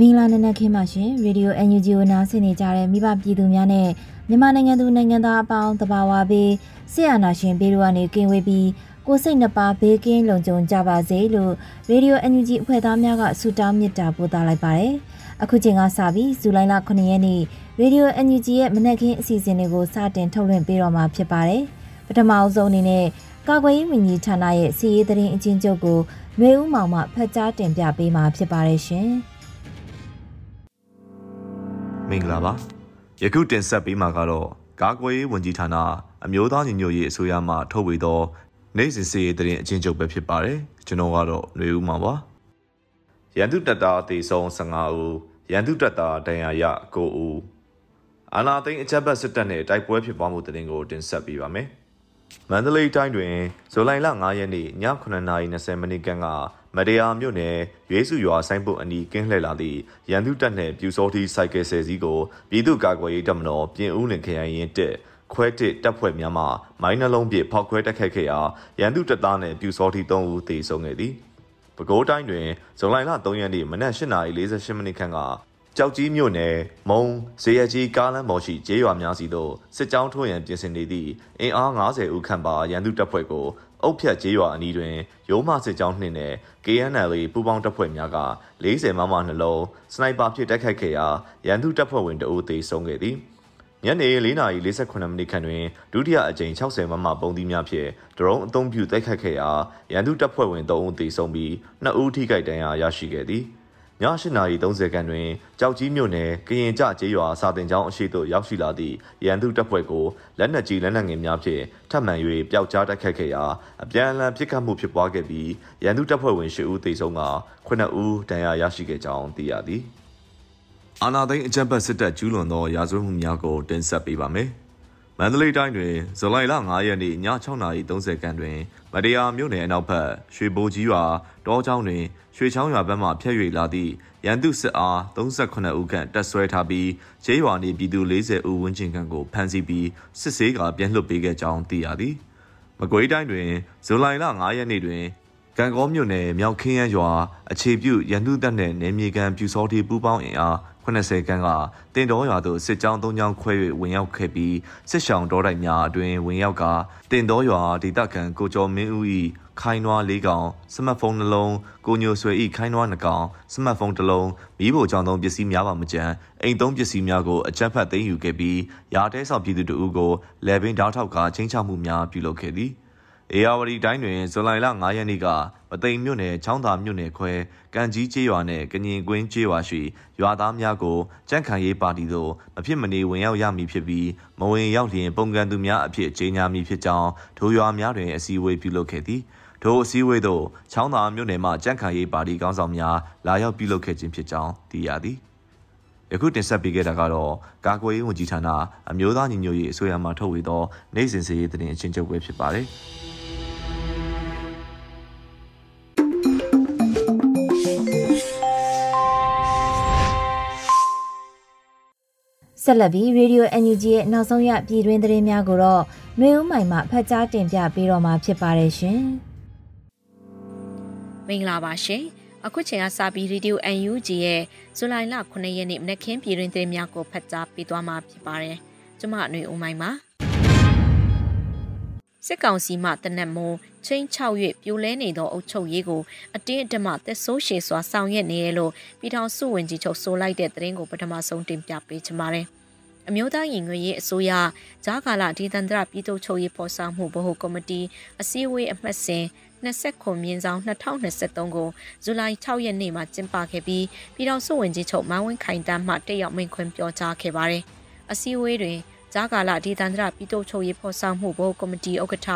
မင်္ဂလာနံနက်ခင်းပါရှင်ရေဒီယို NUG ကိုနားဆင်နေကြတဲ့မိဘပြည်သူများနဲ့မြန်မာနိုင်ငံသူနိုင်ငံသားအပေါင်းတဘာဝပေးဆရာနာရှင်ပေတို့ကနေကင်းဝေးပြီးကိုစိတ်နှပါဘေးကင်းလုံခြုံကြပါစေလို့ရေဒီယို NUG အဖွဲ့သားများကဆုတောင်းမေတ္တာပို့သလိုက်ပါတယ်အခုချိန်ကစပြီးဇူလိုင်လ9ရက်နေ့ရေဒီယို NUG ရဲ့မနက်ခင်းအစီအစဉ်လေးကိုစတင်ထုတ်လွှင့်ပေးတော့မှာဖြစ်ပါတယ်ပထမအဆုံးအနေနဲ့ကာကွယ်ရေးဝန်ကြီးဌာနရဲ့စီရေးသတင်းအချင်းချုပ်ကိုຫນွေဦးမောင်မှဖတ်ကြားတင်ပြပေးမှာဖြစ်ပါတယ်ရှင်။ မင်္ဂလာပါယခုတင်ဆက်ပေးမှာကတော့ကာကွယ်ရေးဝန်ကြီးဌာနအမျိုးသားညီညွတ်ရေးအစိုးရမှထုတ်ဝေသောနိုင်စဉ်စီရေးသတင်းအချင်းချုပ်ပဲဖြစ်ပါတယ်ကျွန်တော်ကတော့ຫນွေဦးမှာပါရန်သူတပ်သားအသေးဆုံး15ဦးရန်သူတပ်သားဒဏ်ရာရ9ဦးအာနာသိန်းအချက်ဘတ်စစ်တပ်နဲ့တိုက်ပွဲဖြစ်ပွားမှုသတင်းကိုတင်ဆက်ပေးပါမယ်မန္တလေးတိုင်းတွင်ဇူလိုင်လ9ရက်နေ့ည9:20မိနစ်ခန့်က မတရားမြို့နယ်ရွေးစုရွာဆိုင်ပုတ်အနီးကင်းလှည့်လာသည့်ရန်သူတပ်နှင့်ပြူစောတိစိုက်ကယ်ဆယ်စီးကိုပြည်သူ့ကာကွယ်ရေးတပ်မတော်ပြင်ဦးလင်ခရိုင်ရင်တက်ခွဲတစ်တပ်ဖွဲ့များမှမိုင်းနှလုံးပစ်ဖောက်ခွဲတိုက်ခိုက်ခဲ့ရာရန်သူတပ်သားနှင့်ပြူစောတိ3ဦးသေဆုံးခဲ့သည်ပဲခူးတိုင်းတွင်ဇွန်လ3ရက်နေ့မနက်8:48မိနစ်ခန့်ကကြောက်ကြီးမြို့နယ်မုံဇေယကြီးကားလမ်းပေါ်ရှိကျေးရွာများစီသို့စစ်ကြောင်းထိုးရန်ပြင်ဆင်နေသည့်အင်အား90ဦးခန့်ပါရန်သူတပ်ဖွဲ့ကို အုတ်ဖြတ်ကျေးရွာအနီးတွင်ရိုးမစစ်ကြောင်းနှင့်နဲ့ KNL ပူးပေါင်းတပ်ဖွဲ့များက40မမနှလုံးစနိုက်ပါဖြင့်တိုက်ခိုက်ခဲ့ရာရန်သူတပ်ဖွဲ့ဝင်တအုပ်သေဆုံးခဲ့သည်ညနေ4:48မိနစ်ခန့်တွင်ဒုတိယအကြိမ်60မမပုံသီးများဖြင့်ဒရုန်းအုံပြုတိုက်ခိုက်ခဲ့ရာရန်သူတပ်ဖွဲ့ဝင်3ဦးသေဆုံးပြီး2ဦးထိခိုက်ဒဏ်ရာရရှိခဲ့သည်။ ည8:30ခန်းတွင်ကြောက်ကြီးမြို့နယ်ကရင်ကြကျေးရွာစာတင်ကျောင်းအရှိသို့ရောက်ရှိလာသည့်ရန်သူတပ်ဖွဲ့ကိုလက်နက်ကြီးလက်နက်ငယ်များဖြင့်ထပ်မံ၍ပျောက်ကြားတိုက်ခတ်ခဲ့ရာအပြန်အလှန်ပစ်ခတ်မှုဖြစ်ပွားခဲ့ပြီးရန်သူတပ်ဖွဲ့ဝင်10ဦးသေဆုံးက9ဦးဒဏ်ရာရရှိခဲ့ကြောင်းသိရသည်အာနာသိန်းအကြံပတ်စစ်တပ်ကျူးလွန်သောရာဇဝတ်မှုများကိုတင်ဆက်ပေးပါမယ်။မန္တလေးတိုင်းတွင်ဇူလိုင်လ9ရက်နေ့ည6:30ခန်းတွင်မတရားမြို့နယ်အနောက်ဘက်ရွှေဘိုကြီးရွာတောချောင်းတွင် ရွှေချောင်းရွာဘက်မှဖျက်၍လာသည့်ရန်သူစစ်အား38ဦးခန့်တပ်ဆွဲထားပြီးကျေးရွာနေပြည်သူ40ဦးဝန်းကျင်ခန့်ကိုဖမ်းဆီးပြီးစစ်ဆေးကပြန်လွှတ်ပေးခဲ့ကြောင်းသိရသည်။မကွေးတိုင်းတွင်ဇူလိုင်လ9ရက်နေ့တွင်ကံကောမြို့နယ်မြောက်ခင်းရရွာအခြေပြုရန်သူတပ်နှင့်နေမြေကန်ပြူစောတီပူးပေါင်းအင်အား 80ခန်းကတင်တော်ရွာသို့စစ်ကြောင်း၃ကြောင်းခွဲ၍ဝင်ရောက်ခဲ့ပြီးစစ်ရှောင်းတောတိုက်များအတွင်ဝင်ရောက်ကတင်တော်ရွာဒေသခံကိုကျော်မင်းဦး၏ခိုင်းနွား၄ကောင်စမတ်ဖုန်းနှလုံးကိုညိုဆွေ၏ခိုင်းနွား၂ကောင်စမတ်ဖုန်းတစ်လုံးမိဖို့ကြောင့်သုံးပစ္စည်းများပါမကြမ်းအိမ်သုံးပစ္စည်းများကိုအကြမ်းဖက်သိမ်းယူခဲ့ပြီးရာတဲဆောင်ပြည်သူတို့ကိုလေပင်ဓာတ်ထောက်ကချင်းချမှုများပြုလုပ်ခဲ့သည် အေယာဝတီတိုင်းတွင်ဇူလိုင်လ9ရက်နေ့ကမသိမ်မြို့နယ်ချောင်းသာမြို့နယ်ခွဲကံကြီးကျေးရွာနှင့်ကညင်ကွင်းကျေးရွာရှိရွာသားများကိုကြန့်ခိုင်ရေးပါတီသို့မဖြစ်မနေဝင်ရောက်ရမည်ဖြစ်ပြီးမဝင်ရောက်လျင်ပုံကန်သူများအဖြစ်ကြေညာမည်ဖြစ်ကြောင်းထိုရွာများတွင်အစည်းအဝေးပြုလုပ်ခဲ့သည်ထိုအစည်းအဝေးသို့ချောင်းသာမြို့နယ်မှကြန့်ခိုင်ရေးပါတီခေါင်းဆောင်များလာရောက်ပြုလုပ်ခဲ့ခြင်းဖြစ်ကြောင်းသိရသည်ယခုတင်ဆက်ပေးခဲ့တာကတော့ကာကွယ်ရေးဝန်ကြီးဌာနအမျိုးသားညီညွတ်ရေးအစိုးရမှထုတ်ဝေသောနိုင်စဉ်စည်ရေးတင်အချင်းချုပ်ပဲဖြစ်ပါတယ်။ ဆက်လက်ပြီး Radio NUG ရဲ့နောက်ဆုံးရပြည်တွင်းသတင်းများကိုတော့နှွေဦးမိုင်မှဖတ်ကြားတင်ပြပေးတော့မှာဖြစ်ပါတယ်ရှင်။မင်္ဂလာပါရှင်။အခုချိန်ကစပြီး Radio NUG ရဲ့ဇူလိုင်လ9ရက်နေ့မနက်ခင်းပြည်တွင်းသတင်းများကိုဖတ်ကြားပေးသွားမှာဖြစ်ပါတယ်။ကျွန်မနှွေဦးမိုင်ပါ။စစ်ကောင်စီမှတနက်မိုးချင်းချောက်၍ပြိုလဲနေသောအုပ်ချုပ်ရေးကိုအတင်းအဓမ္မသက်ဆိုးရှည်စွာဆောင်ရွက်နေရလို့ပြည်ထောင်စုဝန်ကြီးချုပ်ဆိုလိုက်တဲ့သတင်းကိုပထမဆုံးတင်ပြပေးချင်ပါတယ်။ အမျိုးသားရင်ငွေရေးအစိုးရဂျာကာလာဒီတန္တရပြည်သူ့ချုပ်ရေးဖော်ဆောင်မှုဗဟိုကော်မတီအစည်းအဝေးအမှတ်စဉ်29မြင်းဆောင်2023ကိုဇူလိုင်6ရက်နေ့မှာကျင်းပခဲ့ပြီးပြည်ထောင်စုဝန်ကြီးချုပ်မန်းဝင်းခိုင်တန်းမှတက်ရောက်မိန့်ခွန်းပြောကြားခဲ့ပါတယ်။အစည်းအဝေးတွင်ဂျာကာလာဒေသန္တရပြည်သူ့ချုပ်ရေးဖော်ဆောင်မှုဘို့ကော်မတီဥက္ကဋ္ဌ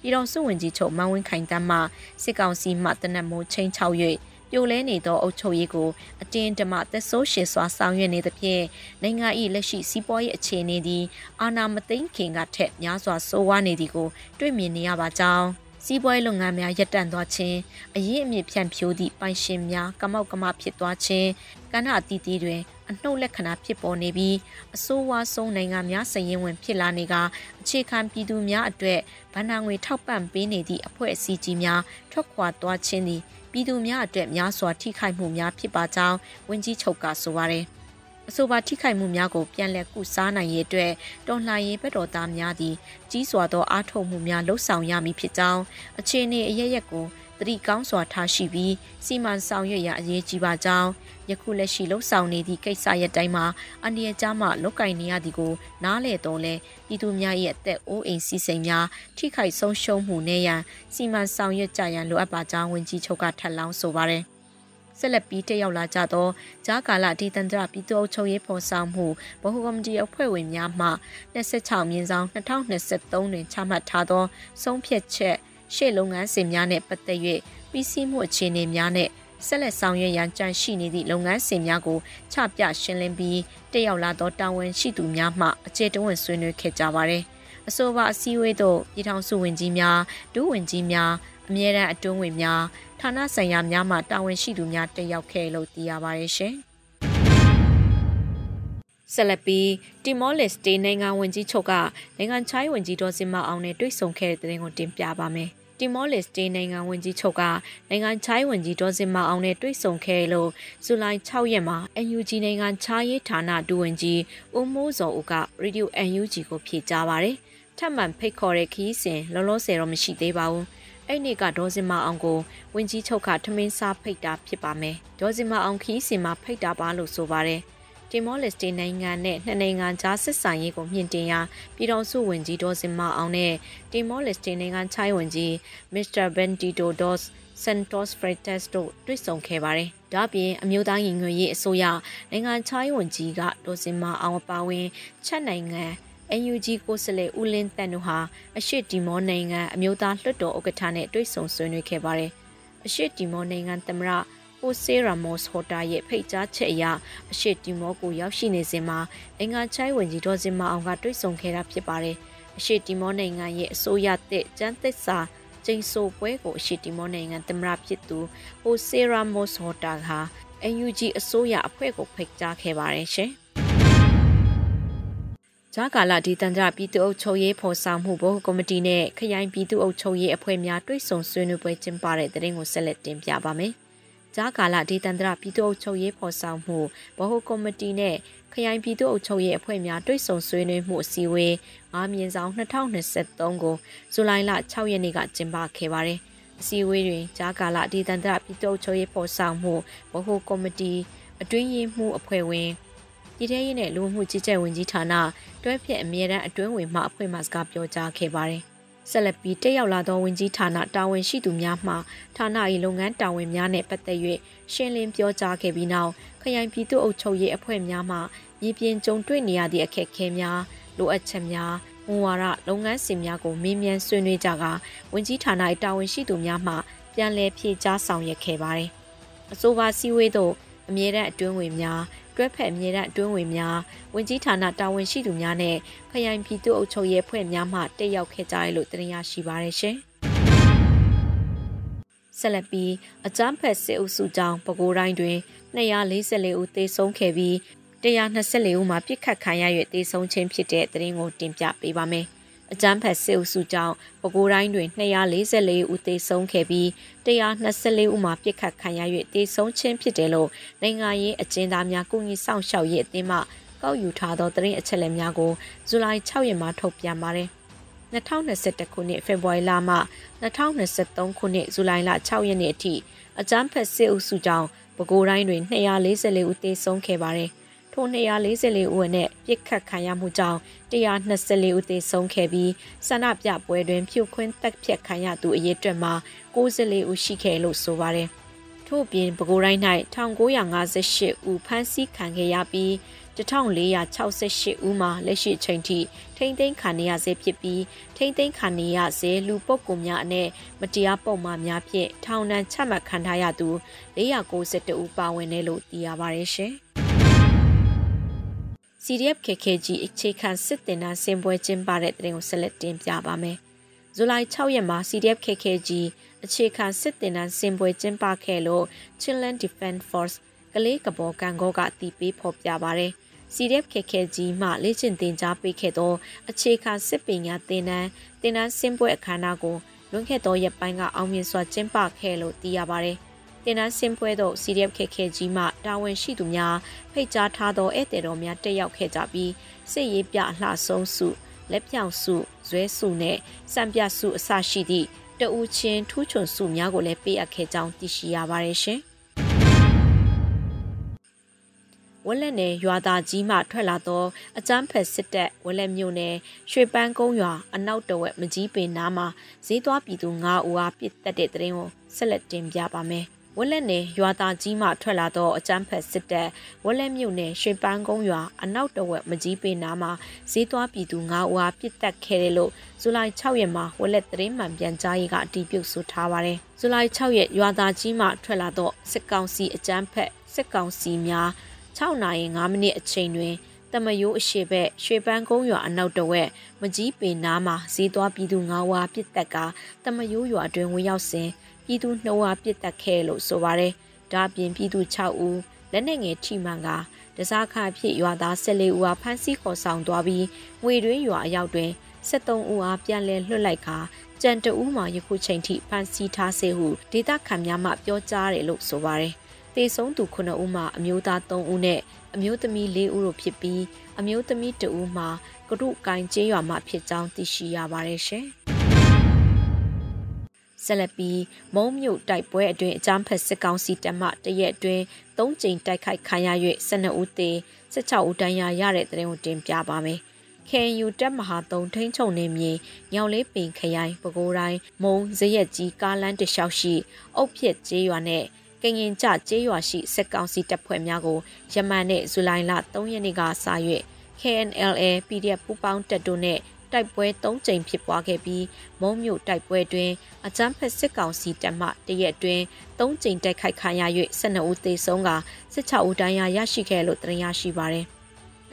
ပြည်တော်စုဝင်ကြီးချုပ်မန်းဝင်းခိုင်တန်းမှစစ်ကောင်စီမှတနက်မိုးချင်း6၍ ပြိုလဲနေသောအုပ်ချုပ်ရေးကိုအတင်းဓမ္မသက်ဆိုးရှည်စွာဆောင်ရွက်နေသဖြင့်နိုင်ငံ၏လက်ရှိစီးပွားရေးအခြေအနေသည်အာဏာမသိမ်းခင်ကထက်များစွာဆိုးဝါးနေသည်ကိုတွေ့မြင်နေရပါကြောင်းစီးပွားရေးလုပ်ငန်းများရပ်တန့်သွားခြင်းအရေးအမြစ်ဖြန့်ဖြိုးသည့်ပိုင်ရှင်များကမောက်ကမဖြစ်သွားခြင်းကဏ္ဍအသီးသီးတွင်အနှုတ်လက္ခဏာဖြစ်ပေါ်နေပြီးအဆိုးဝါးဆုံးနိုင်ငံများစည်ရင်ဝင်ဖြစ်လာနေကအခြေခံပြည်သူများအတွက်ဗဏ္ဍာငွေထောက်ပံ့ပေးနေသည့်အဖွဲ့အစည်းကြီးများထွက်ခွာသွားခြင်းသည် ပြည်သူများအတွက်များစွာထိခိုက်မှုများဖြစ်ပါကြောင်းဝန်ကြီးချုပ်ကဆိုပါတယ်။အဆိုပါထိခိုက်မှုများကိုပြန်လည်ကုစားနိုင်ရေးအတွက်တော်လှန်ရေးဘက်တော်သားများသည်ကြီးစွာသောအားထုတ်မှုများလှုပ်ဆောင်ရမည်ဖြစ်ကြောင်းအခြေအနေအရရက်ကို တတိကောင်းစွာထားရှိပြီးစီမံဆောင်ရွက်ရအရေးကြီးပါကြောင်းယခုလက်ရှိလှုပ်ဆောင်နေသည့်ကိစ္စရပ်တိုင်းမှာအန္တရာယ်ကြားမှလုတ်ကင်နေရသည်ကို နားလေတော့လဲပြည်သူများရဲ့အသက်အိုးအိမ်စီစိန်များထိခိုက်ဆုံးရှုံးမှုနဲ့ရန်စီမံဆောင်ရွက်ကြရန်လိုအပ်ပါကြောင်းဝန်ကြီးချုပ်ကထပ်လောင်းဆိုပါတယ်။ဆက်လက်ပြီးတက်ရောက်လာကြသောဂျာကာလဒီတန္တရပြည်သူ့အုပ်ချုပ်ရေးဖော်ဆောင်မှုဗဟိုကော်မတီအဖွဲ့ဝင်များမှ26မြင်းဆောင်2023တွင်ချမှတ်ထားသောဆုံးဖြတ်ချက် ရှေ့လုပ်ငန်းစဉ်များနှင့်ပတ်သက်၍ပြီးစီးမှုအခြေအနေများနှင့်ဆက်လက်ဆောင်ရွက်ရန်ကြံရှိနေသည့်လုပ်ငန်းစဉ်များကိုချပြရှင်းလင်းပြီးတက်ရောက်လာသောတာဝန်ရှိသူများမှအခြေတဝင့်ဆွေးနွေးခဲ့ကြပါသည်အဆိုပါအစည်းအဝေးသို့ပြည်ထောင်စုဝန်ကြီးများဒုဝန်ကြီးများအမြဲတမ်းအတွင်းဝင်များဌာနဆိုင်ရာများမှတာဝန်ရှိသူများတက်ရောက်ခဲ့လို့သိရပါတယ်ရှင်။ဆက်လက်ပြီးတီမောလက်စတေးနိုင်ငံဝန်ကြီးချုပ်ကနိုင်ငံချိုင်းဝန်ကြီးတော်စင်မအောင်နဲ့တွေ့ဆုံခဲ့တဲ့တဲ့ကိုတင်ပြပါမယ်။ တီမောလက်စတေးနိုင်ငံဝန်ကြီးချုပ်ကနိုင်ငံချိုင်းဝန်ကြီးတော်စင်မအောင်နဲ့တွေ့ဆုံခဲ့လို့ဇူလိုင်6ရက်မှာ NUG နိုင်ငံခြားရေးဌာနဒူဝင်ကြီးဦးမိုးစောဦးကရေဒီယို NUG ကိုဖြေကြားပါရယ်။ထပ်မံဖိတ်ခေါ်တဲ့ခီးစဉ်လောလောဆယ်တော့မရှိသေးပါဘူး။အဲ့နေ့ကဒေါ်စင်မအောင်ကိုဝင်းကြီးချုပ်ကထမင်းစားဖိတ်တာဖြစ်ပါမယ်ဒေါ်စင်မအောင်ခီးစင်မှာဖိတ်တာပါလို့ဆိုပါတယ် တီမောလက်စတေနိုင်ငံနဲ့နှစ်နိုင်ငံကြားဆက်ဆံရေးကိုမြင့်တင်ရာပြည်တော်စုဝင်ကြီးဒေါ်စင်မအောင်နဲ့တီမောလက်စတေနိုင်ငံချိုင်းဝင်ကြီးမစ္စတာဘန်တီတိုဒေါ့စ်စန်တော့စ်ဖရက်တက်စ်တို့တွေ့ဆုံခဲ့ပါတယ်။ဒါ့အပြင်အမျိုးသားရင်ငွေရေးအစိုးရနိုင်ငံချိုင်းဝန်ကြီးကဒေါ်စင်မအောင်ပါဝင်ချက်နိုင်ငံ NUG ကိုစလေဦးလင်းတန်တို့ဟာအရှိတီမောနိုင်ငံအမျိုးသားလွှတ်တော်ဥက္ကဋ္ဌနဲ့တွေ့ဆုံဆွေးနွေးခဲ့ပါတယ်။အရှိတီမောနိုင်ငံသမ္မတ ဟိုဆေရာမော့စ်ဟိုတာရဲ့ဖိတ်ကြားချက်အရအရှိတီမောကိုရောက်ရှိနေစဉ်မှာအင်္ဂါချိုင်းဝင်ကြီးဒေါ်စင်မအောင်ကတွေ့ဆုံခဲ့တာဖြစ်ပါတယ်။အရှိတီမောနိုင်ငံရဲ့အစိုးရတဲ့ကျန်းသစ်စာကျင်းဆိုပွဲကိုအရှိတီမောနိုင်ငံသမ္မတဖြစ်သူဟိုဆေရာမော့စ်ဟိုတာဟာ NUG အစိုးရအဖွဲ့ကိုဖိတ်ကြားခဲ့ပါတယ်ရှင်။ဂျာကာလာဒီတန်ကြပြည်သူ့အုပ်ချုပ်ရေးဖော်ဆောင်မှုဘုတ်ကော်မတီနဲ့ခရိုင်ပြည်သူ့အုပ်ချုပ်ရေးအဖွဲ့များတွဲဆုံဆွေးနွေးပွဲကျင်းပတဲ့တဲ့ရင်ကိုဆက်လက်တင်ပြပါမယ်။ ဂျာကာလာဒီတန်ကြပြည်သူ့အုပ်ချုပ်ရေးဖော်ဆောင်မှုဘုတ်ကော်မတီနဲ့ခရိုင်ပြည်သူ့အုပ်ချုပ်ရေးအဖွဲ့များတွဲဆုံဆွေးနွေးမှုအစည်းအဝေး၅မြင်းဆောင်2023ကိုဇူလိုင်လ6ရက်နေ့ကကျင်းပခဲ့ပါတယ်။အစည်းအဝေးတွင်ဂျာကာလာဒီတန်ကြပြည်သူ့အုပ်ချုပ်ရေးဖော်ဆောင်မှုဘုတ်ကော်မတီအတွင်းရေးမှူးအဖွဲ့ဝင်ပြည်ထရေးနဲ့လူမှုကြီးကြပ်ဝင်ကြီးဌာနတွဲဖက်အမြဲတမ်းအတွင်းဝင်မှအဖွဲ့မှစကားပြောကြားခဲ့ပါတယ်။ ဆက်လက်ပြီးတက်ရောက်လာသောဝင်ကြီးဌာနတာဝန်ရှိသူများမှဌာန၏လုပ်ငန်းတာဝန်များနဲ့ပတ်သက်၍ရှင်းလင်းပြောကြားခဲ့ပြီးနောက်ခရိုင်ပြည်သူ့အုပ်ချုပ်ရေးအဖွဲ့များမှမြေပြင်ကြုံတွေ့နေရသည့်အခက်အခဲများလိုအပ်ချက်များမူဝါဒလုပ်ငန်းစဉ်များကိုမေးမြန်းဆွေးနွေးကြကာဝင်ကြီးဌာန၏တာဝန်ရှိသူများမှပြန်လည်ဖြေကြားဆောင်ရွက်ခဲ့ပါတယ်။အဆိုပါစည်းဝေးသို့အမြဲတမ်းအတွင်းဝင်များ တွဲဖက်အမြဲတမ်းအတွင်းဝင်များဝင်ကြီးဌာနတာဝန်ရှိသူများနဲ့ခရိုင်ပြည်သူ့အုပ်ချုပ်ရေးဖွဲ့များမှတက်ရောက်ခဲ့ကြရလို့တင်ရရှိပါရရှင်။ဆက်လက်ပြီးအကြမ်းဖက်စစ်အုပ်စုကြောင့်ပဲခူးတိုင်းတွင်244ဦးသေဆုံးခဲ့ပြီး124ဦးမှာပြစ်ခတ်ခံရ၍သေဆုံးခြင်းဖြစ်တဲ့သတင်းကိုတင်ပြပေးပါမယ်။ အကြမ်းဖက်စစ်အုပ်စုကြောင့်ပဲခူးတိုင်းတွင်244ဦးသေဆုံးခဲ့ပြီး124ဦးမှာပြစ်ခတ်ခံရ၍သေဆုံးခြင်းဖြစ်တယ်လို့နိုင်ငံရေးအကျဉ်းသားများကုညီဆောင်ရှောက်ရေးအသင်းမှကောက်ယူထားသောသတင်းအချက်အလက်များကိုဇူလိုင်6ရက်မှာထုတ်ပြန်ပါတယ်။2021ခုနှစ်ဖေဖော်ဝါရီလမှ2023ခုနှစ်ဇူလိုင်လ6ရက်နေ့အထိအကြမ်းဖက်စစ်အုပ်စုကြောင့်ပဲခူးတိုင်းတွင်244ဦးသေဆုံးခဲ့ပါတယ်။ ထို244ဦးနဲ့ပြစ်ခတ်ခံရမှုကြောင့်124ဦးသေဆုံးခဲ့ပြီးဆန္ဒပြပွဲတွင်ဖြုတ်ခွင်းတက်ဖြတ်ခံရသူအရေအတွက်မှာ94ဦးရှိခဲ့လို့ဆိုပါတယ်။ထို့ပြင်ပဲခူးတိုင်း၌1958ဦးဖမ်းဆီးခံခဲ့ရပြီး1468ဦးမှာလက်ရှိချိန်ထိထိမ့်သိမ်းခံရဆဲဖြစ်ပြီးထိမ့်သိမ်းခံရဆဲလူပုဂ္ဂိုလ်များအနက်မတရားပုံမှားများဖြင့်ထောင်ဒဏ်ချမှတ်ခံထားရသူ492ဦးပါဝင်တယ်လို့သိရပါတယ်ရှင်။ CDF KKG အခြေခံစစ်တင်တန်းစင်ပွဲကျင်းပတဲ့တဲ့ကိုဆက်လက်တင်ပြပါမယ်။ဇူလိုင်6ရက်မှာ CDF KKG အခြေခံစစ်တင်တန်းစင်ပွဲကျင်းပခဲ့လို့ Children Defense Force ကလေးကဘော်ကန်ကောကအတီးပေးဖော်ပြပါရတယ်။ CDF ခက်ခဲကြီးမှလေ့ကျင့်သင်ကြားပေးခဲ့သောအခြေခံစစ်ပညာသင်တန်းသင်တန်းဆင်းပွဲအခမ်းအနားကိုလွန်ခဲ့သောရက်ပိုင်းကအောင်မြင်စွာကျင်းပခဲ့လို့သိရပါတယ်။ သင်တန်းဆင်းပွဲသို့ CDF ခက်ခဲကြီးမှတာဝန်ရှိသူများဖိတ်ကြားထားသောဧည့်သည်တော်များတက်ရောက်ခဲ့ကြပြီးစစ်ရေးပြအလှဆုံးစုလက်ပြောင်စုဇွဲစုနဲ့စံပြစုအစရှိသည့်တဦးချင်းထူးချွန်စုများကိုလည်းပေးအပ်ခဲ့ကြောင်းသိရှိရပါတယ်ရှင်။ဝက်လက်နယ်ရွာသားကြီးမှထွက်လာသောအကြမ်းဖက်စစ်တပ်ဝက်လက်မြို့နယ်ရွှေပန်းကုန်းရွာအနောက်တဝက်မကြီးပင်နားမှာဈေးသွားပြည်သူ9ဦးအားပစ်တက်တဲ့တရင်ကိုဆက်လက်တင်ပြပါမယ်။ ဝက်လက်နယ်ရွာသားကြီးမှထွက်လာသောအကြမ်းဖက်စစ်တပ်ဝက်လက်မြို့နယ်ရွှေပန်းကုန်းရွာအနောက်တဝက်မကြီးပင်နားမှာဈေးသွားပြည်သူ9ဦးအားပစ်တက်ခဲ့တယ်လို့ဇူလိုင်6ရက်မှာဝက်လက်သတင်းမှန်ပြန်ကြားရေးကအတည်ပြုဆိုထားပါတယ်။ဇူလိုင်6ရက်ရွာသားကြီးမှထွက်လာသောစစ်ကောင်စီအကြမ်းဖက်စစ်ကောင်စီများ6နာရီ5မိနစ်အချိန်တွင်တမယိုးအရှိဘက်ရွှေပန်းကုန်းရွာအနောက်တဝက်မကြီးပင်နားမှာဈေးသွားပြည်သူ9ဝါပြစ်တက်ကတမယိုးရွာအတွင်းဝင်ရောက်စဉ် ပြည်သူ2ဝါပြစ်တက်ခဲ့လို့ဆိုပါတယ်။ဒါပြင်ပြည်သူ6ဦးလက်နက်ငယ်ထိမှန်ကတစားခါဖြစ်ရွာသား14ဦးအားဖမ်းဆီးခေါ်ဆောင်သွားပြီးငွေတွင်းရွာအရောက်တွင်73ဦးအားပြန်လည်လွှတ်လိုက်ခါကြံတအူးမှယခုချိန်ထိဖမ်းဆီးထားစေဟုဒေသခံများမှပြောကြားတယ်လို့ဆိုပါတယ်။သေဆုံးသူ9ဦးမှာအမျိုးသား3ဦးနဲ့အမျိုးသမီး4ဦးတို့ဖြစ်ပြီးအမျိုးသမီး2ဦးမှာကရုကိုင်ကျေးရွာမှာဖြစ်ကြောင်းသိရှိရပါတယ်ရှင်။ ဆက်လက်ပြီးမုံမြို့တိုက်ပွဲအတွင်းအကြမ်းဖက်စစ်ကောင်စီတပ်မှတရက်အတွင်း၃ကြိမ်တိုက်ခိုက်ခံရ၍12ဦးသေ16ဦးဒဏ်ရာရတဲ့တဲ့ကိုတင်ပြပါမယ်။ KNU တပ်မဟာ3ထိန်းချုပ်နေမြေညောင်လေးပင်ခရိုင်ပဲခူးတိုင်းမုံဇရက်ကြီးကားလန်းတလျှောက်ရှိအုတ်ဖြစ်ကျေးရွာနဲ့ကရင်ကျကျေးရွာရှိစစ်ကောင်စီတပ်ဖွဲ့များကိုယမန်နဲ့ဇူလိုင်လ3ရက်နေ့ကစ၍ KNLA PDF ပူးပေါင်းတပ်တို့နဲ့ တိုက်ပွဲ၃ကြိမ်ဖြစ်ပွားခဲ့ပြီးမုံမြို့တိုက်ပွဲတွင်အကြမ်းဖက်စစ်ကောင်စီတပ်မှတရက်တွင်၃ကြိမ်တိုက်ခိုက်ခံရ၍12ဦးသေဆုံးက16ဦးဒဏ်ရာရရှိခဲ့လို့သိရရှိပါသည်။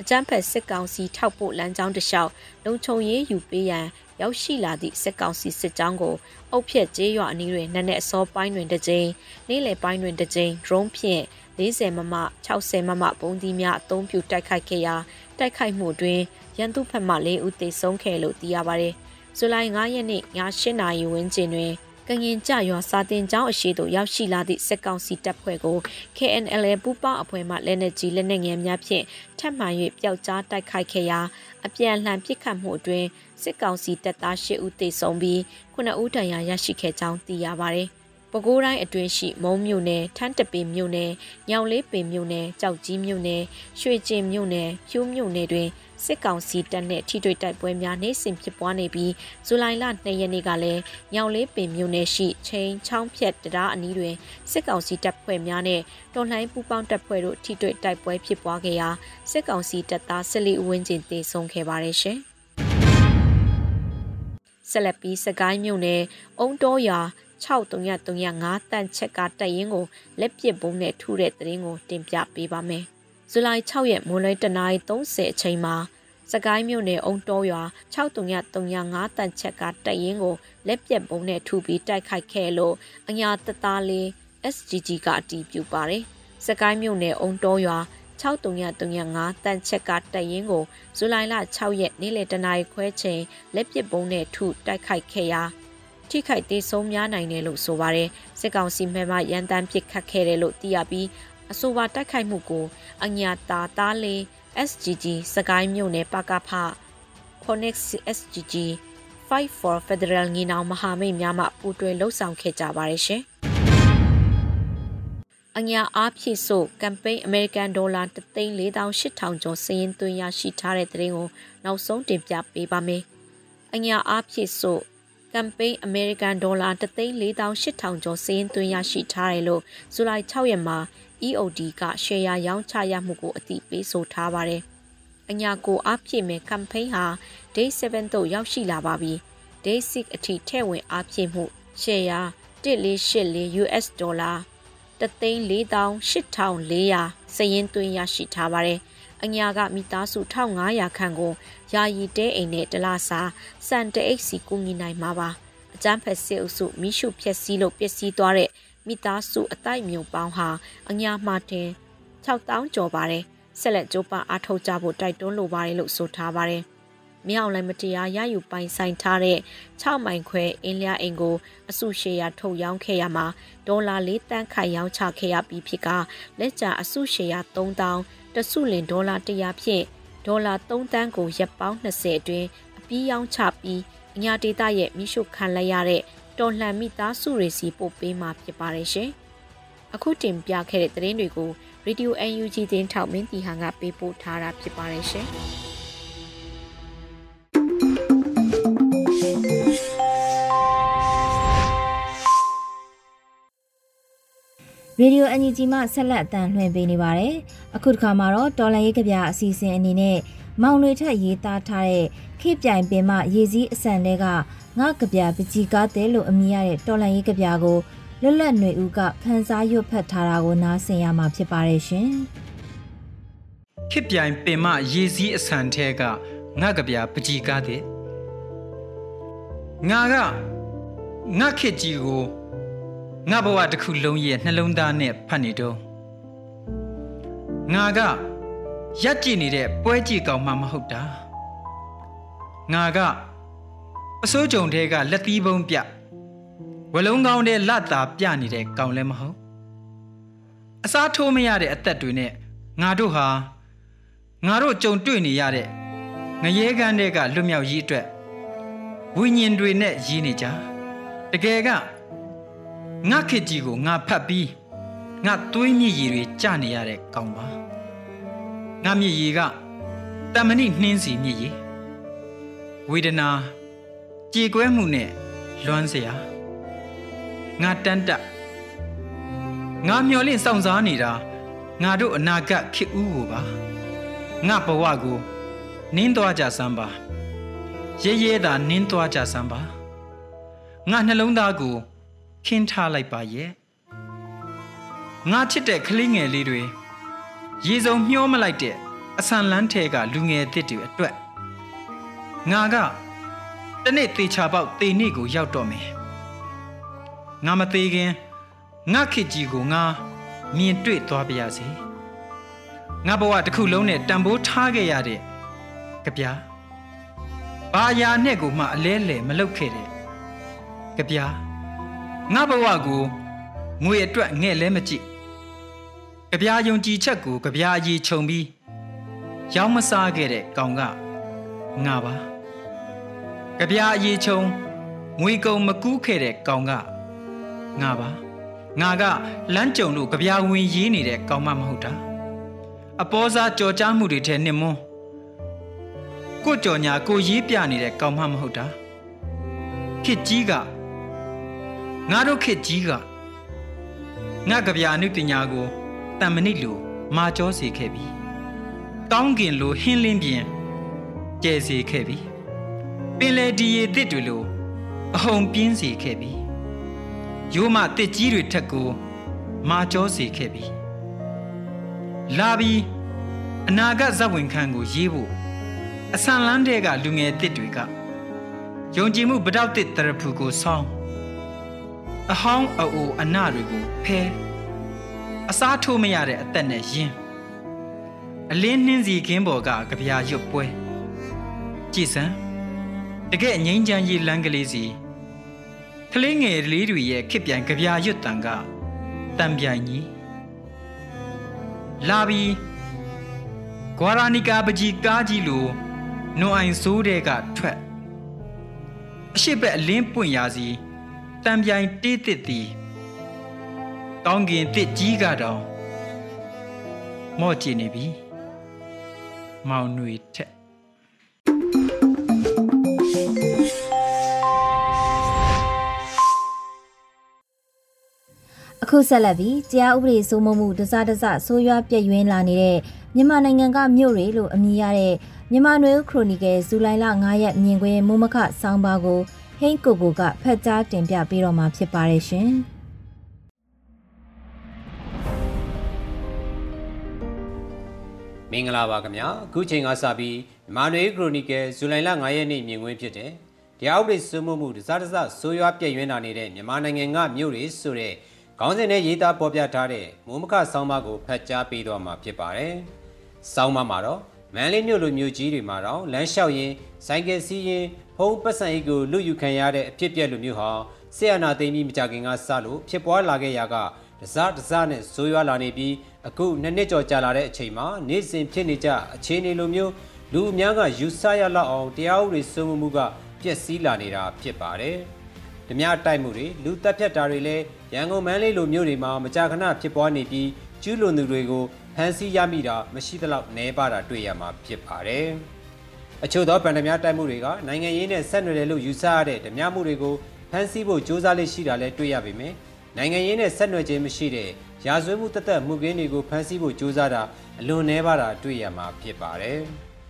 အကြမ်းဖက်စစ်ကောင်စီထောက်ပို့လမ်းကြောင်းတစ်လျှောက်လုံခြုံရေးယူပေးရန်ရောက်ရှိလာသည့်စစ်ကောင်စီစစ်ကြောင်းကိုအုပ်ဖြက်ကျေးရွာအနီးတွင်နက်နက်အစောပိုင်းတွင်တစ်ကြိမ်နေ့လယ်ပိုင်းတွင်တစ်ကြိမ် drone ဖြင့်40မမ60မမပုံးသီးများအသုံးပြုတိုက်ခိုက်ခဲ့ရာတိုက်ခိုက်မှုတွင် ရန်သူဖက်မှ၄ဦးသေဆုံးခဲ့လို့သိရပါတယ်။ဇူလိုင်9ရက်နေ့ည8နာရီဝန်းကျင်တွင်ကငင်ကြရွာစာတင်ကျောင်းအရှိတို့ရောက်ရှိလာသည့်စစ်ကောင်စီတပ်ဖွဲ့ကို KNL ပူးပေါင်းအဖွဲ့မှလက်နက်ကြီးလက်နက်ငယ်များဖြင့်ထပ်မံ၍ပျောက်ကြားတိုက်ခိုက်ခဲ့ရာအပြန်လှန်ပစ်ခတ်မှုအတွင်းစစ်ကောင်စီတပ်သား၈ဦးသေဆုံးပြီး9ဦးဒဏ်ရာရရှိခဲ့ကြောင်းသိရပါဗျ။ ပဲခူးတိုင်းအတွင်းရှိမုံမြို့နယ်ထန်းတပင်မြို့နယ်ညောင်လေးပင်မြို့နယ်ကြောက်ကြီးမြို့နယ်ရွှေကျင်မြို့နယ်ဖြိုးမြို့နယ်တွင်စစ်ကောင်စီတပ်နဲ့ထိတွေ့တိုက်ပွဲများနေ့စဉ်ဖြစ်ပွားနေပြီးဇူလိုင်လ2ရက်နေ့ကလည်းညောင်လေးပင်မြို့နယ်ရှိချင်းချောင်းဖြတ်တရားအနီးတွင်စစ်ကောင်စီတပ်ဖွဲ့များနဲ့တော်လှန်ပူးပေါင်းတပ်ဖွဲ့တို့ထိတွေ့တိုက်ပွဲဖြစ်ပွားခဲ့ရာစစ်ကောင်စီတပ်သား14ဦးဝန်းကျင်သေဆုံးခဲ့ပါတယ်ရှင်။ဆက်လက်ပြီးစကိုင်းမြို့နယ်အုံတောရွာ 6335တန့်ချက်ကတပ်ရင်းကိုလက်ပစ်ဘုံနဲ့ထုတဲ့တရင်ကိုတင်ပြပေးပါမယ်။ဇူလိုင်6ရက်မွန်လွဲတနာရီ30အချိန်မှာစကိုင်းမြို့နယ်အုံတောရွာ6335တန့်ချက်ကတပ်ရင်းကိုလက်ပစ်ဘုံနဲ့ထုပြီးတိုက်ခိုက်ခဲ့လို့အညာတသားလေး SGG ကအတီးပြုပါတယ်။စကိုင်းမြို့နယ်အုံတောရွာ6335တန်ချက်ကတပ်ရင်းကိုဇူလိုင်လ6ရက်နေ့လယ်တနာရီခွဲချိန်လက်ပစ်ပုံးနဲ့ထုတိုက်ခိုက်ခဲ့ရာ ထိခိုက်သေးဆုံးများနိုင်တယ်လို့ဆိုပါတယ်စစ်ကောင်စီမှမရန်တမ်းပစ်ခတ်ခဲ့တယ်လို့သိရပြီးအဆိုပါတိုက်ခိုက်မှုကိုအညာတာသားလေး SGG စကိုင်းမြို့နယ်ပကဖ Phoenix SGG Fight for Federal ညီနောင်မဟာမိတ်များမှပူးတွဲလှုပ်ဆောင်ခဲ့ကြပါတယ်ရှင်။အညာအားဖြည့်ဆိုကမ်ပိန်းအမေရိကန်ဒေါ်လာ3,4800ကျော်စည်ရင်သွင်းရရှိထားတဲ့တဲ့ရင်ကိုနောက်ဆုံးတင်ပြပေးပါမယ်။အညာအားဖြည့်ဆို ကမ်ပိန်းအမေရိကန်ဒေါ်လာ3,4800ကျော်စည်ရင်သွင်းရရှိထားတယ်လို့ဇူလိုင်6ရက်မှာ EOD ကရှယ်ယာရောင်းချရမှုကိုအတိပေးဆိုထားပါတယ်။အညာကိုအားဖြည့်မဲ့ကမ်ပိန်းဟာ Day 7သို့ရောက်ရှိလာပါပြီ။ Day 6အထိထည့်ဝင်အားဖြည့်မှုရှယ်ယာ1484 US ဒေါ်လာ3,48,400စည်ရင်သွင်းရရှိထားပါတယ်။ အညာကမိသားစု1500ခန့်ကိုယာယီတဲအိမ်နဲ့တလားစာစံတအိတ်စီကူညီနိုင်မှာပါ။အကျန်းဖက်စစ်အုပ်စုမိရှုဖြက်စီးလို့ပျက်စီးသွားတဲ့မိသားစုအတိုက်မြုံပေါင်းဟာအညာမှတင်6000ကျော်ပါတယ်။ဆက်လက်ကြိုးပမ်းအားထုတ်ကြဖို့တိုက်တွန်းလိုပါတယ်လို့ဆိုထားပါတယ်။မြောက်လိုက်မတရားရယူပိုင်ဆိုင်ထားတဲ့6မိုင်ခွဲအင်းလျာအိမ်ကိုအစုရှယ်ယာထုတ်ရောင်းခဲ့ရမှာဒေါ်လာ၄တန်းခိုင်ရောင်းချခဲ့ရပြီးဖြစ်ကလက်ကျအစုရှယ်ယာ3000 တစုလင်ဒေါ်လာ100ဖြင့်ဒေါ်လာ3တန်းကိုရက်ပေါင်း20အတွင်းအပြီးရောင်းချပြီးအညာဒေတာရဲ့မိရှုခံလိုက်ရတဲ့တော်လှန်မိသားစုတွေစီပို့ပေးမှာဖြစ်ပါတယ်ရှင်။အခုတင်ပြခဲ့တဲ့သတင်းတွေကို Radio UNG သတင်းထောက်မင်းတီဟန်ကပေးပို့ထားတာဖြစ်ပါတယ်ရှင်။ ရေဒီယိုအန်ဂျီဂျီမှဆက်လက်အတန်လှည့်ပေးနေပါတယ်။အခုတစ်ခါမှာတော့တော်လန်ရေးကဗျာအစီအစဉ်အနေနဲ့မောင်တွေထက်ရေးသားထားတဲ့ခေပြိုင်ပင်မှရေစည်းအစံတွေကငါကဗျာပကြီးကားတဲ့လို့အမည်ရတဲ့တော်လန်ရေးကဗျာကိုလွတ်လပ်ຫນွေဦးကခန်းစားရွတ်ဖတ်ထားတာကိုနားဆင်ရမှာဖြစ်ပါတယ်ရှင်။ခေပြိုင်ပင်မှရေစည်းအစံထဲကငါကဗျာပကြီးကားတဲ့ငါကငါခေကြီးကို ငါဘဝတစ်ခုလုံးရဲ့နှလုံးသားနဲ့ဖတ်နေတော့ငါကရက်ကြည့်နေတဲ့ပွဲကြည့်ကောင်မှမဟုတ်တာငါကအစိုးကြုံတဲကလက်သီးပုံးပြဝလုံးကောင်းတဲ့လက်သာပြနေတဲ့ကောင်လည်းမဟုတ်အစားထိုးမရတဲ့အသက်တွေနဲ့ငါတို့ဟာငါတို့ကြုံတွေ့နေရတဲ့ငရဲကန်းတွေကလွတ်မြောက်ရေးအတွက်ဝိညာဉ်တွေနဲ့ရည်နေကြတကယ်က ငါခေကြီးကိုငါဖတ်ပြီးငါသွေးမြည်ရည်တွေကျနေရတဲ့ကောင်ပါငါမြည်ရည်ကတမဏိနှင်းစီမြည်ရည်ဝေဒနာကြေကွဲမှုနဲ့လွမ်းစရာငါတန်တငါမျောလင့်စောင့်စားနေတာငါတို့အနာဂတ်ခေဦးကိုပါငါဘဝကိုနင်းသွားကြစမ်းပါရဲရဲသာနင်းသွားကြစမ်းပါငါနှလုံးသားကို ခင်းထားလိုက်ပါရဲ့ငါချစ်တဲ့ကလေးငယ်လေးတွေရေစုံမျောမလိုက်တဲ့အဆန်လန်းထဲကလူငယ်တစ်တွေအတွက်ငါကတနေ့သေချာပေါက်သေနေ့ကိုရောက်တော့မယ်ငါမသေးခင်ငါခစ်ကြီးကိုငါမြင်တွေ့သွားပါရစေငါဘဝတစ်ခုလုံးနဲ့တန်ဖိုးထားခဲ့ရတဲ့ကြပြားဘာယာနဲ့ကိုမှအလဲလဲမလုပ်ခဲ့တဲ့ကြပြား ငါဘဝကိုငွေအတွက်ငဲ့လဲမကြည့်ကြပြာယုံကြည်ချက်ကိုကြပြာအကြီးခြုံပြီးရောင်းမစားခဲ့တဲ့ကောင်ကငါပါကြပြာအကြီးခြုံငွေကုန်မကူးခဲ့တဲ့ကောင်ကငါပါငါကလမ်းကြုံလို့ကြပြာဝင်ရေးနေတဲ့ကောင်မမဟုတ်တာအပေါ်စားကြော်ကြားမှုတွေထဲနှင်မွန်းကိုကြော်ညာကိုရေးပြနေတဲ့ကောင်မမဟုတ်တာခစ်ကြီးက ငါတို့ခေတ်ကြီးကငါကြပြအနုပညာကိုတန်မနစ်လိုမာကျောစေခဲ့ပြီတောင်းကင်လိုဟင်းလင်းပြင်ကျဲစေခဲ့ပြီပင်လေဒီရည်တစ်တွေလိုအဟုန်ပြင်းစေခဲ့ပြီရိုးမတစ်ကြီးတွေထက်ကိုမာကျောစေခဲ့ပြီလာပြီးအနာဂတ်ဇဝင်ခန်းကိုရေးဖို့အဆန်လန်းတဲ့ကလူငယ်တစ်တွေကယုံကြည်မှုဗတောက်တစ်တရဖူကိုဆောင်း အဟောင်းအိုအနတွေကိုဖဲအစားထိုးမရတဲ့အသက်နဲ့ယင်းအလင်းနှင်းစီခင်းပေါ်ကကြပြာရွတ်ပွဲကြည်စံတကယ်ငိမ့်ချမ်းရေးလမ်းကလေးစီကလေးငယ်လေးတွေရဲ့ခစ်ပြိုင်ကြပြာရွတ်တန်ကတံပြိုင်ကြီးလာပြီးဂွာရာနီကာပကြီးကားကြီးလိုနွန်အိုင်ဆိုးတဲ့ကထွက်အရှိဘက်အလင်းပွင့်ရာစီ တံပြိုင်တေးတစ်သည်ကောင်းကင်တစ်ကြီးကတောင်မော့ကြည့်နေပြီမောင်ຫນွေထက်အခုဆက်လက်ပြီးတရားဥပဒေစိုးမိုးမှုတစားတစဆိုးရွားပြည့်ယွင်းလာနေတဲ့မြန်မာနိုင်ငံကမြို့တွေလို့အမည်ရတဲ့မြန်မာနွေဦးခရိုနီကယ်ဇူလိုင်လ9ရက်မြင်ကွင်းမိုးမခဆောင်းပါးကို ဟိန်းကိုကိုကဖတ်ကြားတင်ပြပေးတော့မှာဖြစ်ပါတယ်ရှင်။မင်္ဂလာပါခင်ဗျာအခုချိန်ကစပြီးမြန်မာနွေခရိုနီကယ်ဇူလိုင်လ9ရက်နေ့မြင်ကွင်းဖြစ်တဲ့တရားဥပဒေစိုးမိုးမှုတစားတစဆိုးရွားပြည့်ယွင်းလာနေတဲ့မြန်မာနိုင်ငံကမြို့တွေဆိုတဲ့ခေါင်းစဉ်နဲ့ရေးသားပေါ်ပြထားတဲ့မိုးမခဆောင်းပါးကိုဖတ်ကြားပေးတော့မှာဖြစ်ပါတယ်။ဆောင်းပါးမှာတော့ မန်လေးမြို့လိုမြို့ကြီးတွေမှာတော့လမ်းလျှောက်ရင်ဆိုင်ကယ်စီးရင်ဖုံးပတ်စံအိတ်ကိုလွတ်ယူခံရတဲ့အဖြစ်ပြက်လိုမျိုးဟာဆီယနာသိမ်းပြီးမကြခင်ကစလို့ဖြစ်ပွားလာခဲ့ရာကတစားတစားနဲ့ဇိုးရွားလာနေပြီးအခုနှစ်နှစ်ကျော်ကြာလာတဲ့အချိန်မှာနေ့စဉ်ဖြစ်နေကြအခြေအနေလိုမျိုးလူအများကယူဆရလောက်အောင်တရားဥပဒေစိုးမိုးမှုကပြက်စီးလာနေတာဖြစ်ပါတယ်။ဓမြတိုက်မှုတွေလူတက်ဖြတ်တာတွေလည်းရန်ကုန်မန်းလေးလိုမြို့တွေမှာမကြာခဏဖြစ်ပွားနေပြီးကျူးလွန်သူတွေကို ဖမ်းဆီးရမိတာမရှိသလောက်နှဲပါတာတွေ့ရမှာဖြစ်ပါတယ်။အချို့သောဗန်ဒမြတိုက်မှုတွေကနိုင်ငံရေးနဲ့ဆက်နွယ်တယ်လို့ယူဆရတဲ့ဓမြမှုတွေကိုဖမ်းဆီးဖို့ကြိုးစားလေးရှိတာလည်းတွေ့ရပေမယ့်နိုင်ငံရေးနဲ့ဆက်နွယ်ခြင်းမရှိတဲ့ရာဇဝတ်မှုတသက်မှုကင်းတွေကိုဖမ်းဆီးဖို့ကြိုးစားတာအလွန်နှဲပါတာတွေ့ရမှာဖြစ်ပါတယ်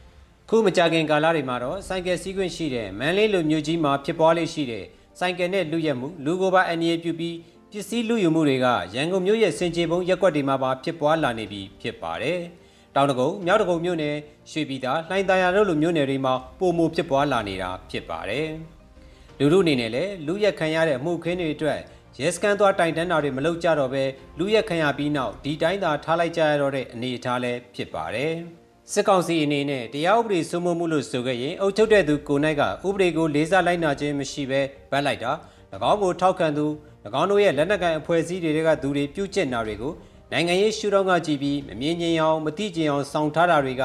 ။ခုမကြခင်ကာလတွေမှာတော့စိုက်ကယ်စီးခွင့်ရှိတဲ့မန်းလေးလိုမြို့ကြီးမှာဖြစ်ပွားလေးရှိတဲ့ဆိုင်ကယ်နဲ့လူရက်မှုလူကိုပါအန္တရာယ်ပြုပြီး ပစ္စည်းလူယူမှုတွေကရန်ကုန်မြို့ရဲ့စင်ကြေပုံရက်ကွက်တွေမှာပါဖြစ်ပွားလာနေပြီဖြစ်ပါတယ်။တောင်တကုံမြောက်တကုံမြို့နယ်ရွှေပြည်သာလှိုင်သာယာတို့လိုမြို့နယ်တွေမှာပုံမဖြစ်ပွားလာနေတာဖြစ်ပါတယ်။လူလူအနေနဲ့လည်းလူရက်ခံရတဲ့မှုခင်းတွေအတွက်ရဲစကန်သွားတိုင်တန်းတာတွေမလုပ်ကြတော့ဘဲလူရက်ခံရပြီးနောက်ဒီတိုင်းသာထားလိုက်ကြရတော့တဲ့အနေအထားလည်းဖြစ်ပါတယ်။စစ်ကောင်စီအနေနဲ့တရားဥပဒေစိုးမိုးမှုလို့ဆိုခဲ့ရင်အုပ်ချုပ်တဲ့သူကိုနိုင်ကဥပဒေကိုလေးစားလိုက်နာခြင်းမရှိဘဲဗတ်လိုက်တာ၎င်းကိုထောက်ခံသူ၎ င်းတို့ရဲ့လက်နက်ကိုင်အဖွဲ့အစည်းတွေကသူတွေပြုကျင့်တာတွေကိုနိုင်ငံရေးရှုထောင့်ကကြည့်ပြီးမမြင်ကျင်အောင်မသိကျင်အောင်စောင့်ထားတာတွေက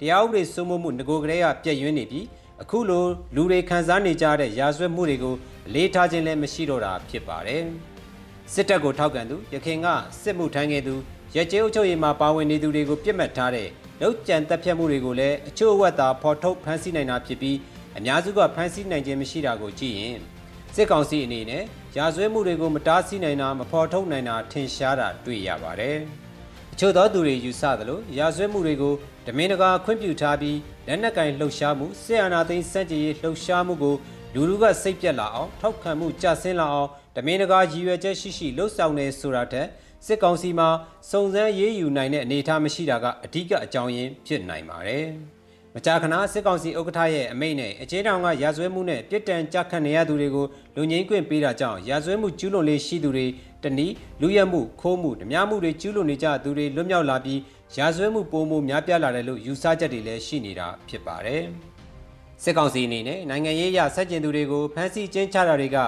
တရားဥပဒေစိုးမိုးမှုငကိုကလေးကပြည့်ရွံ့နေပြီးအခုလိုလူတွေခံစားနေကြတဲ့ရာဇဝတ်မှုတွေကိုအလေးထားခြင်းလည်းမရှိတော့တာဖြစ်ပါတယ်စစ်တပ်ကိုထောက်ခံသူရခင်ကစစ်မှုထမ်းခဲ့သူရဲကျေးအုပ်ချုပ်ရေးမှာပါဝင်နေသူတွေကိုပြစ်မှတ်ထားတဲ့လောက်ကြံတက်ဖြတ်မှုတွေကိုလည်းအချို့အဝက်သာဖော်ထုတ်ဖမ်းဆီးနိုင်တာဖြစ်ပြီးအများစုကဖမ်းဆီးနိုင်ခြင်းမရှိတာကိုကြည့်ရင်စစ်ကောင်စီအနေနဲ့ ရာဇဝဲမှုတွေကိုမတားဆီးနိုင်တာမဖော်ထုတ်နိုင်တာထင်ရှားတာတွေ့ရပါတယ်။အချို့သောသူတွေယူဆသလိုရာဇဝဲမှုတွေကိုဓမင်းတကာခွင့်ပြုထားပြီးလက်နက်ကင်လှုပ်ရှားမှုစစ်အာဏာသိမ်းစန့်ကျင်ရေးလှုပ်ရှားမှုကိုလူလူကစိတ်ပြက်လာအောင်ထောက်ခံမှုကြဆင်းလာအောင်ဓမင်းတကာရည်ရွယ်ချက်ရှိရှိလှုပ်ဆောင်နေဆိုတာထက်စစ်ကောင်စီမှာစုံစမ်းရေးယူနိုင်တဲ့အနေအထားမရှိတာကအဓိကအကြောင်းရင်းဖြစ်နိုင်ပါတယ်။ မကြာခဏစစ်ကောင်စီဥက္ကဋ္ဌရဲ့အမိန့်နဲ့အကျေးတောင်ကရာဇဝဲမှုနဲ့ပြစ်ဒဏ်ကြခံနေရသူတွေကိုလူငင်းခွင့်ပေးတာကြောင့်ရာဇဝဲမှုကျူးလွန်လေးရှိသူတွေတနည်းလူရက်မှုခိုးမှုဓမြမှုတွေကျူးလွန်နေကြသူတွေလွတ်မြောက်လာပြီးရာဇဝဲမှုပိုမိုများပြားလာတယ်လို့ယူဆချက်တွေလည်းရှိနေတာဖြစ်ပါတယ်။စစ်ကောင်စီအနေနဲ့နိုင်ငံရေးအရဆက်ကျင်သူတွေကိုဖမ်းဆီးကျင်းချတာတွေက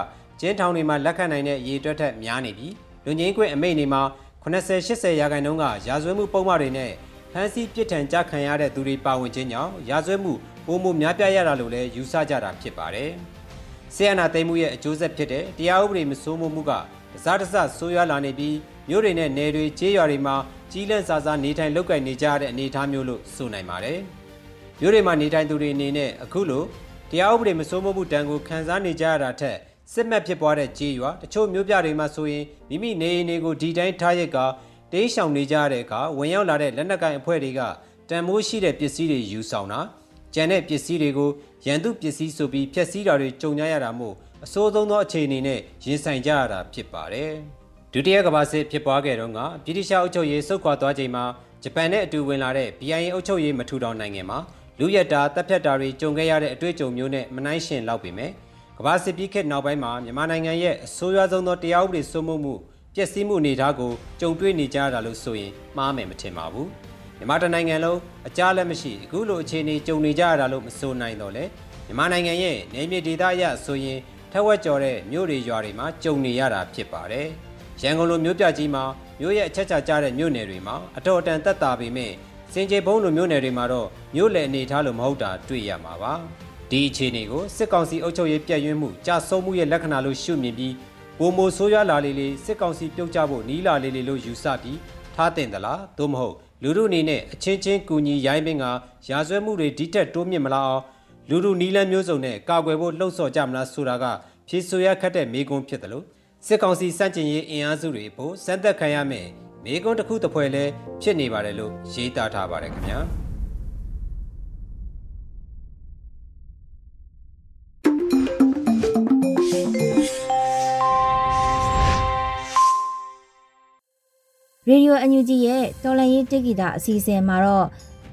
ကျင်းထောင်တွေမှာလက်ခံနိုင်တဲ့ရည်တွက်ထက်များနေပြီးလူငင်းခွင့်အမိန့်တွေမှာ80-80ရာခိုင်နှုန်းကရာဇဝဲမှုပုံမှန်တွေနဲ့ ဖမ်းဆီးပြစ်ဒဏ်ကြခံရတဲ့သူတွေပါဝင်ခြင်းကြောင့်ရာဇဝဲမှုပုံမှုများပြားရတာလို့လည်းယူဆကြတာဖြစ်ပါတယ်။ဆီယနာသိမ်းမှုရဲ့အကျိုးဆက်ဖြစ်တဲ့တရားဥပဒေမစိုးမိုးမှုကတစားတစဆိုးရွားလာနေပြီးမြို့တွေနဲ့နယ်တွေကျေးရွာတွေမှာကြီးလန့်စာစားနေထိုင်လုပ်ကိုင်နေကြတဲ့အနေအထားမျိုးလို့ဆိုနိုင်ပါတယ်။မြို့တွေမှာနေထိုင်သူတွေအနေနဲ့အခုလိုတရားဥပဒေမစိုးမိုးမှုတန်ကိုခံစားနေကြရတာထက်စစ်မှတ်ဖြစ်ပွားတဲ့ကြေးရွာတချို့မျိုးပြတွေမှာဆိုရင်မိမိနေအိမ်တွေကိုဒီတိုင်းထားရက်က တေးရှောင်နေကြတဲ့အခါဝင်ရောက်လာတဲ့လက်နက်ကိုင်အဖွဲ့တွေကတန်မိုးရှိတဲ့ပစ္စည်းတွေယူဆောင်တာကြံတဲ့ပစ္စည်းတွေကိုရန်သူပစ္စည်းဆိုပြီးဖျက်ဆီးတာတွေကြုံကြရတာမို့အဆိုးဆုံးသောအခြေအနေနဲ့ရင်ဆိုင်ကြရတာဖြစ်ပါတယ်ဒုတိယကမ္ဘာစစ်ဖြစ်ပွားခဲ့တော့ကဗြိတိရှအုပ်ချုပ်ရေးဆုတ်ခွာသွားချိန်မှာဂျပန်နဲ့အတူဝင်လာတဲ့ BIA အုပ်ချုပ်ရေးမထူထောင်နိုင်ငံမှာလူရတာတပ်ဖြတ်တာတွေကြုံခဲ့ရတဲ့အတွေ့အကြုံမျိုးနဲ့မနှိုင်းယှဉ်လောက်ပေမဲ့ကမ္ဘာစစ်ပြီးခေတ်နောက်ပိုင်းမှာမြန်မာနိုင်ငံရဲ့အဆိုးရွားဆုံးသောတရားဥပဒေစိုးမိုးမှု ပျက်စီးမှုအနေအထားကိုကြုံတွေ့နေကြရတာလို့ဆိုရင်မှားမယ်မထင်ပါဘူးမြန်မာတနိုင်ငံလုံးအကြားလက်မရှိအခုလိုအခြေအနေကြုံနေကြရတာလို့မဆိုနိုင်တော့လေမြန်မာနိုင်ငံရဲ့နေမြေဒေသအရဆိုရင်ထက်ဝက်ကျော်တဲ့မြို့တွေရွာတွေမှာကြုံနေရတာဖြစ်ပါတယ်ရန်ကုန်လိုမြို့ပြကြီးမှာမြို့ရဲ့အချက်ချာကျတဲ့မြို့နယ်တွေမှာအတော်အတန်တက်တာပေမဲ့စင်ကြေဘုံလိုမြို့နယ်တွေမှာတော့မြို့လယ်အနေထားလို့မဟုတ်တာတွေ့ရမှာပါဒီအခြေအနေကိုစစ်ကောင်စီအုပ်ချုပ်ရေးပြည့်ရင်းမှုကြာဆုံးမှုရဲ့လက္ခဏာလို့ရှုမြင်ပြီး ပုံမိုဆိုးရွားလာလေးလေးစစ်ကောင်စီပြုတ်ကျဖို့နီးလာလေးလေးလို့ယူဆပြီးထားတင်သလားသို့မဟုတ်လူတို့အနေနဲ့အချင်းချင်းကူညီရိုင်းပင်ကရာဇဝဲမှုတွေဒီတက်တိုးမြင့်မလာအောင်လူတို့နီးလန်းမျိုးစုံနဲ့ကာကွယ်ဖို့လှုံ့ဆော်ကြမလားဆိုတာကဖြေဆိုရခတ်တဲ့မေးခွန်းဖြစ်တယ်လို့စစ်ကောင်စီစန့်ကျင်ရေးအင်အားစုတွေဖို့စမ်းသက်ခံရမယ်မေးခွန်းတစ်ခုတစ်ဖွဲလဲဖြစ်နေပါတယ်လို့ရေးသားထားပါတယ်ခင်ဗျာ။ Radio UNG ရဲ့တော်လန်ရေးတိဂီတာအစီအစဉ်မှာတော့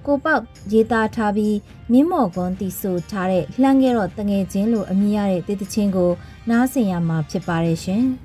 ကိုပေါက်ရေးသားထားပြီးမြင်းမော်ကွန်တီဆိုထားတဲ့လှမ်းခဲ့တော့တငယ်ချင်းလိုအမည်ရတဲ့တေးသချင်းကိုနားဆင်ရမှာဖြစ်ပါတယ်ရှင်။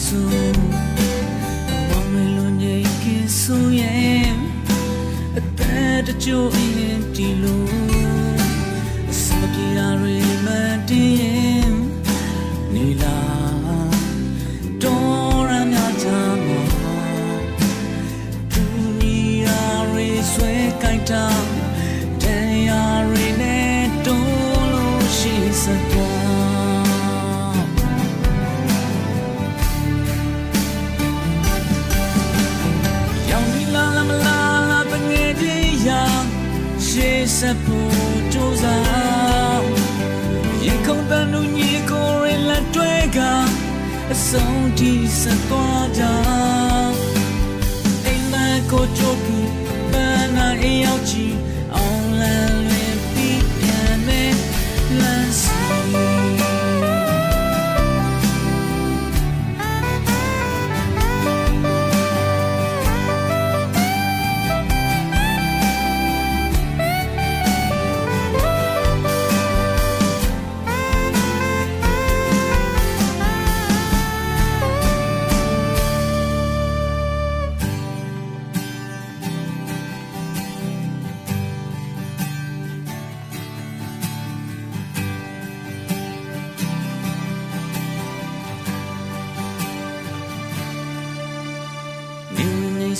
su Mami lo nye ke su ye Ata ta cho in ti lo Smaki ya re ma ti ye Ni la Dora mya ta mo Tu ni ya re sue kai ta ကြိုးစားရေခုန်တန်လူညီကိုရလက်တွဲကအဆုံးထိဆက်သွားကြအိမ်မကိုကြိုးပြီးပန်းနာအိမ်ရောက်ချီ